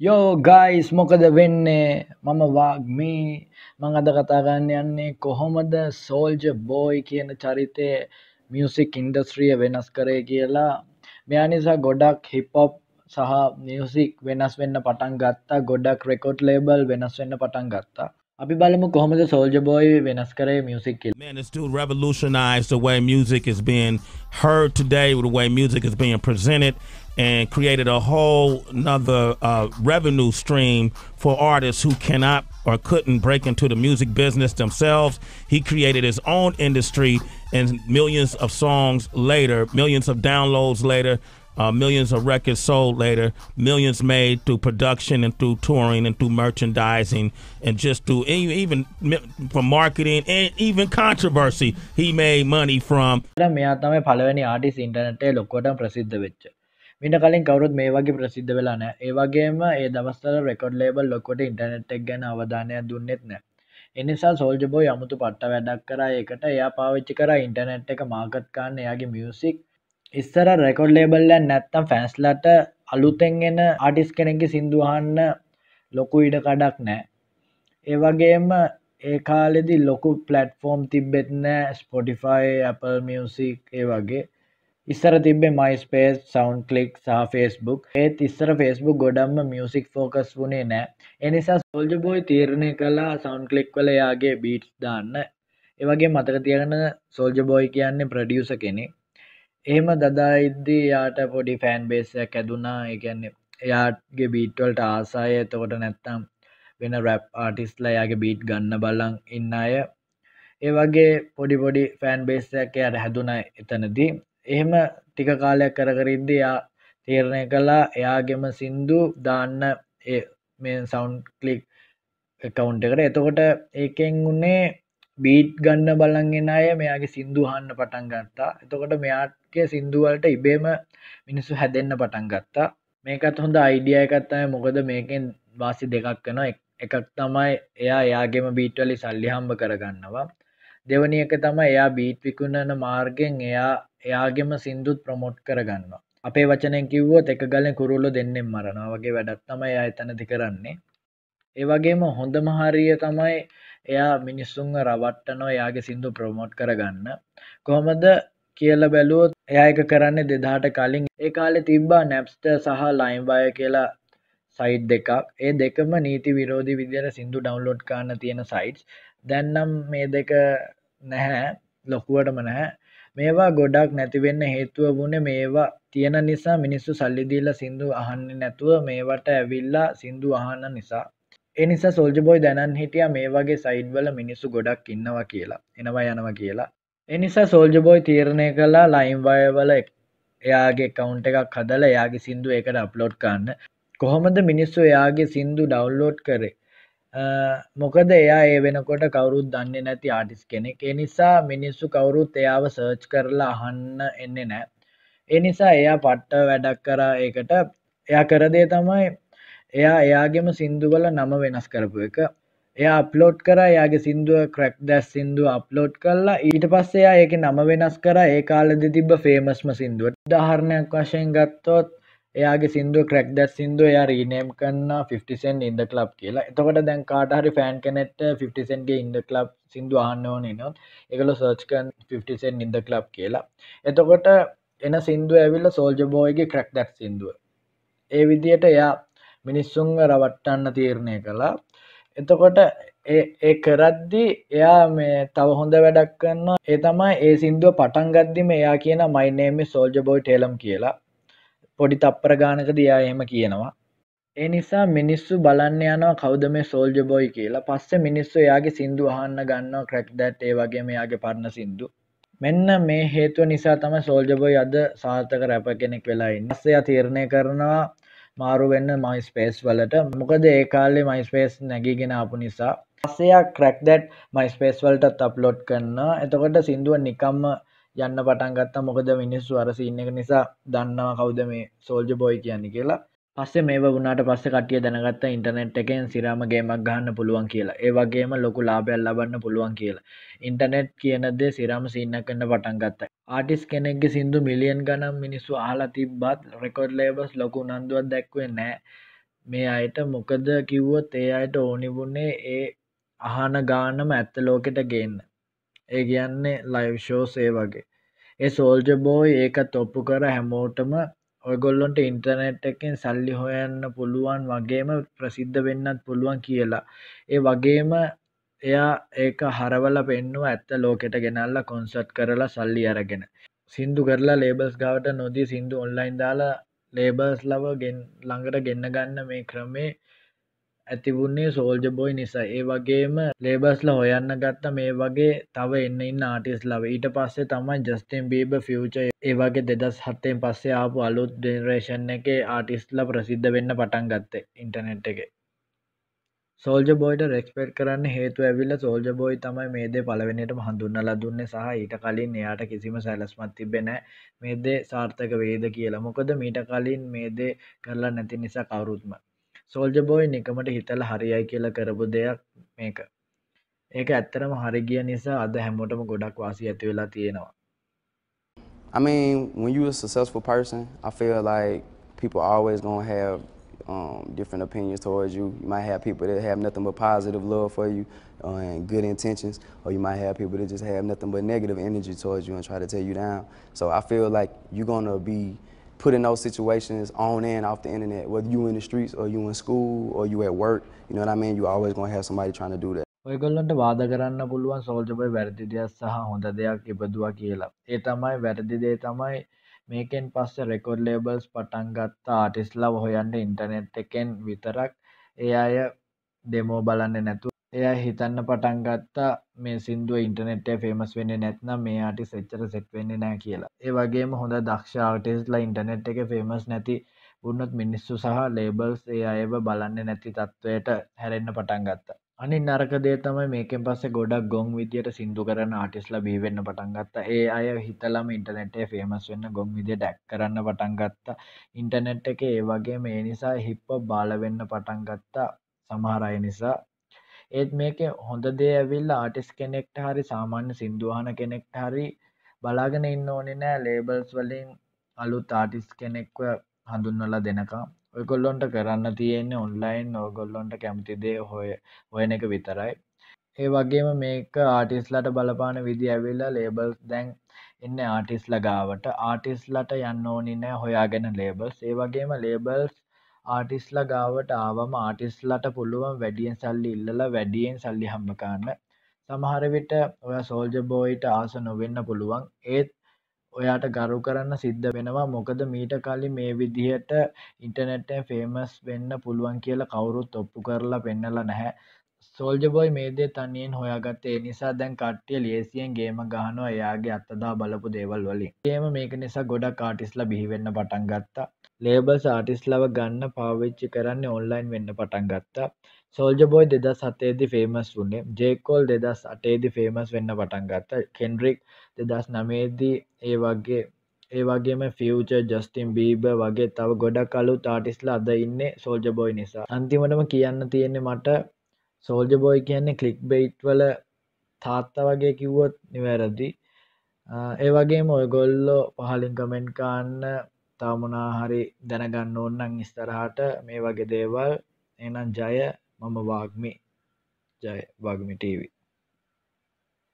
යෝ ගයිස් මොකද වෙන්නේ? මම වාග්මී මං අද කතාගන්න යන්නේ කොහොමද සෝල්ජ බෝයි කියන චරිතය මියසික් ඉන්ඩස්ට්‍රිය වෙනස් කරේ කියලා. මෙයා නිසා ගොඩක් හිපොප් සහ මියසික් වෙනස් වෙන්න පටන් ගත්තා. ගොඩක් රෙකොඩ් ලේබල් වෙනස් වෙන්න පටන් ගත්තා. අපි බලමු කොහොමද සෝල්ජ බෝයි වෙනස් කරේ music Man, this dude revolutionized the way music is being heard today, the way music is being presented, and created a whole another uh, revenue stream for artists who cannot or couldn't break into the music business themselves. He created his own industry, and millions of songs later, millions of downloads later, uh, millions of records sold later, millions made through production and through touring and through merchandising and just through e-, even from marketing and even controversy. He made money from. මෙයා තමයි පළවෙනි artist ඉන්ටර්නෙට්ේ ලොක්කොට ප්‍රසිද්ධ වෙච්ච මිට කලින් කවරුත් මේ වගේ ප්‍රසිද්ධ වෙලා නෑ ඒවගේම ඒ දවස්තර රෙකොඩ් ලේබල් ලොකොට ඉන්ටර්නෙට් එක් ගැන අවධානය දුන්නෙත් නෑ එනිසා සෝල්ජබෝ යමුතු පට්ට වැඩක් කර ඒකට එයා පාවිච්චි කර ඉන්ටර්නෙට් එක මාකට් කාන්න එයාගේ මියසික් ඉස්සර රෙකොඩ් ලේබල්ලන් නැත්තම් ෆැන්ස්ලට අලුතෙන්ගෙන ආටිස් කෙනෙකි සිින්දුහන්න ලොකු ඉඩ කඩක් නෑ ඒවගේම ඒ කාලෙදි ලොකු පලටෆෝර්ම් තිබෙත්නෑ ස්පොටිෆයි Apple මියසික් ඒ වගේ. ඉස්සර තිබේ මයිස්පේස් සවන්් කලික් සහ ෆෙස්බුක් ඒත් ඉස්සර ෆෙස්බුක් ගොඩම්ම මියසික් ෆෝකස් වුණේ නෑ. එනිසා සෝල්ජ බෝයි තීරණය කලා සවන්් කලික් වල යාගේ බීට්ස් දාන්න. ඒවගේ මතක තියගන්න සෝල්ජ බෝයි කියන්නේ ප්‍රඩියස කෙනෙක්. එහෙම දදා ඉද්දී යාට පොඩි ෆෑන් බේසයක් ඇදුනා. එකන්නේ එයාගේ බීට්වල්ට ආසාය. එතකොට නැත්තම් වෙන රැප් ආටිස්ලා යාගේ බීට් ගන්න බලං ඉන්න අය. ඒ වගේ පොඩි පොඩි ෆෑන් බේසයක් යට හැදුන එතනදී. එහෙම ටික කාලයක් කරකරිද්දී යා තීරණය කලා එයාගෙම සින්දු දාන්න මේ සවන්් කලික් කවුන්ට එකට. එතකොට ඒකෙන් උන්නේ බීට් ගන්න බලන්ගෙන අය මෙයාගේ සින්දු හන්න පටන් ගත්තා. එතකොට මෙයාගේ සින්දුවලට ඉබේම මිනිස්සු හැදෙන්න්න පටන් ගත්තා. මේකත් හොඳ අයිඩිය එකත්තය මොකද මේකෙන් වාසි දෙකක් කන එකක් තමයි එයා එයාගේම බීට්වලි සල්ලි හම්බ කරගන්නවා. දෙවනි එක තම එයා බීට් විකුණන මාර්ගෙන් එයා එයාගෙම සින්දුත් ප්‍රමෝට් කරගන්නවා. අපේ වචනය කිව්වෝ එක ගල කුරුල්ල දෙන්නෙම් මරනවා වගේ වැඩත් තමයි එයා එතනති කරන්නේ. ඒවගේම හොඳම හරිය තමයි එයා මිනිස්සුන්ව රවට්ටනෝ යාගේ සිින්දු ප්‍රමෝට් කරගන්න. කොහොමද කියල බැලුවොත් එයා එක කරන්න දෙදාට කලින්. ඒ කාලෙ තිබ්බා නැප්ස්ට සහ ලයිම්බය කියලා සයිට් දෙකක්. ඒ දෙකම නීති විරෝධි විදිර සිින්දු ඩවන්ලෝඩ් කාන්න තියෙන සයිට්ස් දැන්නම් මේ දෙක නැහැ ලොකුවටම නැහැ. මේවා ගොඩක් නැතිවෙන්න හේතුව වුණ මේවා තියෙන නිසා මිනිස්සු සල්ලිදිල්ල සිින්දු අහන්න නැතුව මේවට ඇවිල්ලා සිින්දු අහන්න නිසා. එනිසා සෝල්ජබෝයි දැනන් හිටිය මේ වගේ සයිඩ්වල මිනිස්සු ගොඩක් ඉන්නවා කියලා එනවා යනවා කියලා. එනිසා සෝල්ජබෝයි තීරණය කලා ලයිම්වයවල එයාගේ කවුන්ට එකක් හදල එයාගේ සිින්දු එකට අප්ලෝඩ් කන්න කොහොමද මිනිස්සු එයාගේ සිින්දු ඩවල්ලෝඩ් කරේ? මොකද එයා ඒ වෙනකොට කවරුත් දන්නේ නැති ආටිස් කෙනෙක්. එනිසා මිනිස්සු කවුරුත් එයාව සර්ච් කරලා අහන්න එන්නේ නෑ එනිසා එයා පට්ට වැඩක් කරා ඒකට. එයා කරදේ තමයි එයා එයාගෙම සින්දුවල නම වෙනස් කරපු එක. එයා අප්ලෝඩ් කර යාගේ සිින්දුව ක්‍රක් දැස් සිින්දුව අප්ලෝඩ් කරලා ඊට පස්සෙයා ඒක නම වෙනස් කර. ඒ කාලෙද තිබ ෆේමස්ම සිින්දුව දහරණයක් වශයෙන් ගත්තොත් එයාගේ සිින්දුව ක්‍රක් දැස් සිින්දුව එයා රීනේම් කන්න 50සෙන් ඉන්ද ලබ් කියලා. එතකොට දැන් කාටහරි ෆෑන් කෙනෙට 50සන්ගේ ඉන්ද ලබ් සිින්දු අහන්න ඕන නොත් එකල සර්ච්කන් 50සෙන් ඉන්ද ලබ් කියලා. එතකොට එන සිින්දුව ඇවිල්ල සෝල්ජ බෝයගේ ක්‍රක් දැක් සිින්දුව. ඒ විදියට එයා මිනිස්සුන්ව රවට්ටන්න තීරණය කළා. එතකොට ඒ කරද්දි එයා මේ තව හොඳ වැඩක් කන්න ඒ තමයි ඒ සිින්දුව පටන් ගද්දිම එයා කියන මයිනේම සෝල්ජ බෝයි ටේලම් කියලා. පොඩි තප්පර ගානක දයා එහෙම කියනවා. ඒ නිසා මිනිස්සු බලන්න යනවා කෞද මේ සෝල්ජ බොයි කියලා. පස්සේ මිනිස්සු එයාගේ සිින්දු අහන්න ගන්න ක්‍රක් දැට් ඒ වගේ එයාගේ පරණ සිින්දු. මෙන්න මේ හේතුව නිසා තම සෝල්ජබොයි අද සාර්ථක රැප කෙනෙක් වෙලායි නස්සය තීරණය කරනවා මාරු වෙන්න මයිස්පේස් වලට. මොකද ඒ කාලේ මයිස්පේස් නැගීගෙන ආපු නිසා පස්සයක් ක්‍රක් දැට් මයිස්පේස් වලටත් අප්ලෝඩ් කරන්න එතකොට සිින්දුව නිකම්ම යන්න පටන් ගත්තා. මොකද මිනිස්සු අරසින්න එක නිසා දන්නවා කවුද මේ සෝල්ජ බොයි කියන්නේ කියලා. පස්සේ මේ වුණට පස්ස කටිය දැනගත්ත ඉන්ටනෙට් එකෙන් සිරාම ගේමක් ගහන්න පුළුවන් කියලා. ඒ වගේම ලොකු ලාබැල් ලබන්න පුළුවන් කියලා. ඉන්ටනෙට් කියනදේ සිරාම සින්න කන්න පටන් ගත්ත. ආටිස් කෙනෙක්ගේ සිින්දු මිලියන් ගනම් මිනිස්සු ආලා තිබ්බත් රෙකොඩ් ලේබස් ලොකු නන්දුවත් දැක්වේ නෑ මේ අයට මොකද කිව්වොත් ඒ අයට ඕනිබුන්නේ ඒ අහන ගානම ඇත්ත ලෝකෙට ගන්න. ඒ කියන්නේ ලයිව් ෂෝස් ඒ වගේ. ඒ සෝල්ජ බෝයි ඒකත් ඔප්පු කර හැමෝටම ඔයගොල්ලොන්ට ඉන්ටර්නෙට් එකෙන් සල්ලි හොයන්න පුළුවන් වගේම ප්‍රසිද්ධ වෙන්නත් පුළුවන් කියලා. ඒ වගේම එයා ඒක හරවල පෙන්නුව ඇත්ත ලෝකෙට ගෙනල්ල කොන්සට් කරලා සල්ලි අරගෙන. සිින්දු කරලා ලේබස් ගවට නොදී සිින්දු ඔන්ලයින් දාලා ලේබර්ස් ලව ගෙන් ළඟට ගෙන්න්න ගන්න මේ ක්‍රමේ ඇතිවුන්නේ සෝල්ජ බොයි නිසා ඒ වගේම ලේබස්ල හොයන්න ගත්ත මේ වගේ තව එන්න ඉන්න ආටිස් ලව. ඊට පස්සේ තමයි ජස්තෙන් බීබ ෆියච ඒ වගේ දෙදස් හත්තෙන් පස්සේ ආපු අලුත් ඩෙනරේෂන් එක ආටිස්ල ප්‍රසිද්ධ වෙන්න පටන් ගත්තේ ඉන්ටනෙට් එක. සෝල්ජ බෝයිට රෙක්ස්පෙට් කරන්න හේතු ඇවිල්ල සෝල්ජ බෝයි තමයි මේදේ පලවෙනිටම හඳුන්නල දුන්න සහ ඊට කලින් එයාට කිසිම සැලස්මත් තිබෙන මේදේ සාර්ථක වේද කියලා. මොකද මීට කලින් මේදේ කරලා නැති නිසා කවරුත්ම සෝල්ජ බෝයි නිකමට හිතල හරියයි කියලා කරපු දෙයක් මේක ඒක ඇත්තරම හරිගිය නිසා අද හැමෝටම ගොඩක් වාසි ඇති වෙලා තියෙනවා I mean, when you're a successful person, I feel like people always gonna have um, different opinions towards you. You might have people that have nothing but positive love for you uh, and good intentions, or you might have people that just have nothing but negative energy towards you and try to tear you down. So I feel like you're gonna be put in those situations on and off the internet, whether you in the streets or you in school or you at work. You know what I mean? You always gonna have somebody trying to do that. ඔයගොල්ලන්ට වාද කරන්න පුළුවන් සෝල්ජබයි වැරදි දෙයක් සහ හොඳ දෙයක් ඉපදවා කියලා ඒ තමයි වැරදි දේ තමයි මේකෙන් පස්ස රෙකොඩ් ලේබල්ස් පටන් ගත්ත ආටිස්ලව හොයන්න ඉන්ටනෙට් එකෙන් විතරක් ඒ අය දෙමෝ බලන්න නැතු එය හිතන්න පටන් ගත්තා මේ සිින්දුව ඉන්ටනෙට්ේ ෆේමස් වෙන්න නැත්නම් මේ ආටි සෙච්චර සෙට් වෙන්න නෑ කියලා. ඒ වගේම හොඳ දක්ෂ ආටිස්ලා ඉන්ටනෙට් එක ෆේමස් නැති උන්නත් මිනිස්සු සහ ලේබල්ස් ඒ අයව බලන්න නැති තත්ත්වයට හැරෙන්න්න පටන් ගත්තා. අනි නරකදේ තමයි මේකෙන් පස්සේ ගොඩක් ගොන් විදියට සිින්දු කරන ආටිස්ල බීවෙන්න පටන්ගත්ත ඒ අය හිතලම ඉන්ටනෙටේ ෆේමස් වෙන්න ගොන් විදිය ඩැක් කරන්න පටන්ගත්ත ඉන්ටනෙට් එක ඒ වගේ මේ නිසා හිප්ප බාලවෙන්න පටන්ගත්තා සමහරය නිසා ඒත් මේක හොඳ දේ ඇවිල්ල ආටිස් කෙනෙක්ට හරි සාමාන්‍ය සිින්දුවාන කෙනෙක්ට හරි බලාගෙන ඉන්න ඕනෙ නෑ. ලේබල්ස් වලින් අලු තාටිස් කෙනෙක්ව හඳුන්වලා දෙනකම්. ඔයගොල්ලොන්ට කරන්න තියෙන්නේ ඔන්ලයින් ඕගොල්ලොන්ට කැමතිදේ හොය හොයන එක විතරයි. ඒ වගේම මේක ආටිස්ලට බලපාන විදි ඇවිල්ලා ලේබල්ස් දැන් එන්න ආටිස්ල ගාවට ආටිස්ලට යන්න ඕනි නෑ හොයාගෙන ලේබල්ස් ඒ වගේම ලේබල්ස් ආටිස්ල ගාවට ආවම ආටිස්ලට පුළුවන් වැඩියෙන් සල්ලි ඉල්ලලා වැඩියෙන් සල්ලි හම්බකාන්න සමහරවිට ඔය සෝල්ජ බෝයිට ආස නොවෙන්න පුළුවන්. ඒත් ඔයාට ගරු කරන්න සිද්ධ වෙනවා. මොකද මීට කලින් මේ විදිහට ඉන්ටනෙට්ටෙන් ෆේමස් වෙන්න පුළුවන් කියලා කවුරුත් ඔප්පු කරලා පෙන්නල නැහැ. සෝල්ජබොයි මේදේ තනියෙන් හොයාගත්ත ඒ නිසා දැන් කට්ටිය ලේසියෙන් ගේම ගහනවා එයාගේ අත්තදා බලපු දේවල් වලින්. ඒම මේක නිසා ගොඩක් කාටිස්ලා බිහිවෙන්න පටන් ගත්තා. ලේබල්ස් ආටිස්ලව ගන්න පාවිච්චි කරන්න ඔන්ලයින් වෙන්න පටන් ගත්තා. සෝල්ජබෝයි දෙදස් සතේදි ෆේමස් වුණේ. ජේකෝල් දෙදස් අටේදි ෆේමස් වෙන්න පටන් ගත්ත. කෙන්ඩරික් දෙදස් නමේදී ඒ වගේ ඒ වගේම ෆියච ජස්ටිම් බීබ වගේ තව ගොඩක් කලු තාටිස්ලා අද ඉන්න සෝල්ජ බොයි නිසා. අන්තිමටම කියන්න තියෙන්නේ මට සෝල්ජ බොයි කියන්නේ කලික් බෙයිට් වල තාත්තා වගේ කිව්වොත් නිවැරදි. ඒ වගේම ඔයගොල්ලෝ පහලින් කමෙන්ට් කාන්න තාමනා හරි දැනගන්න ඕන්නන් ඉස්තරහට මේ වගේ දේවල්. එනම් ජය මම වාග්මි. ජය වගමි ටීවී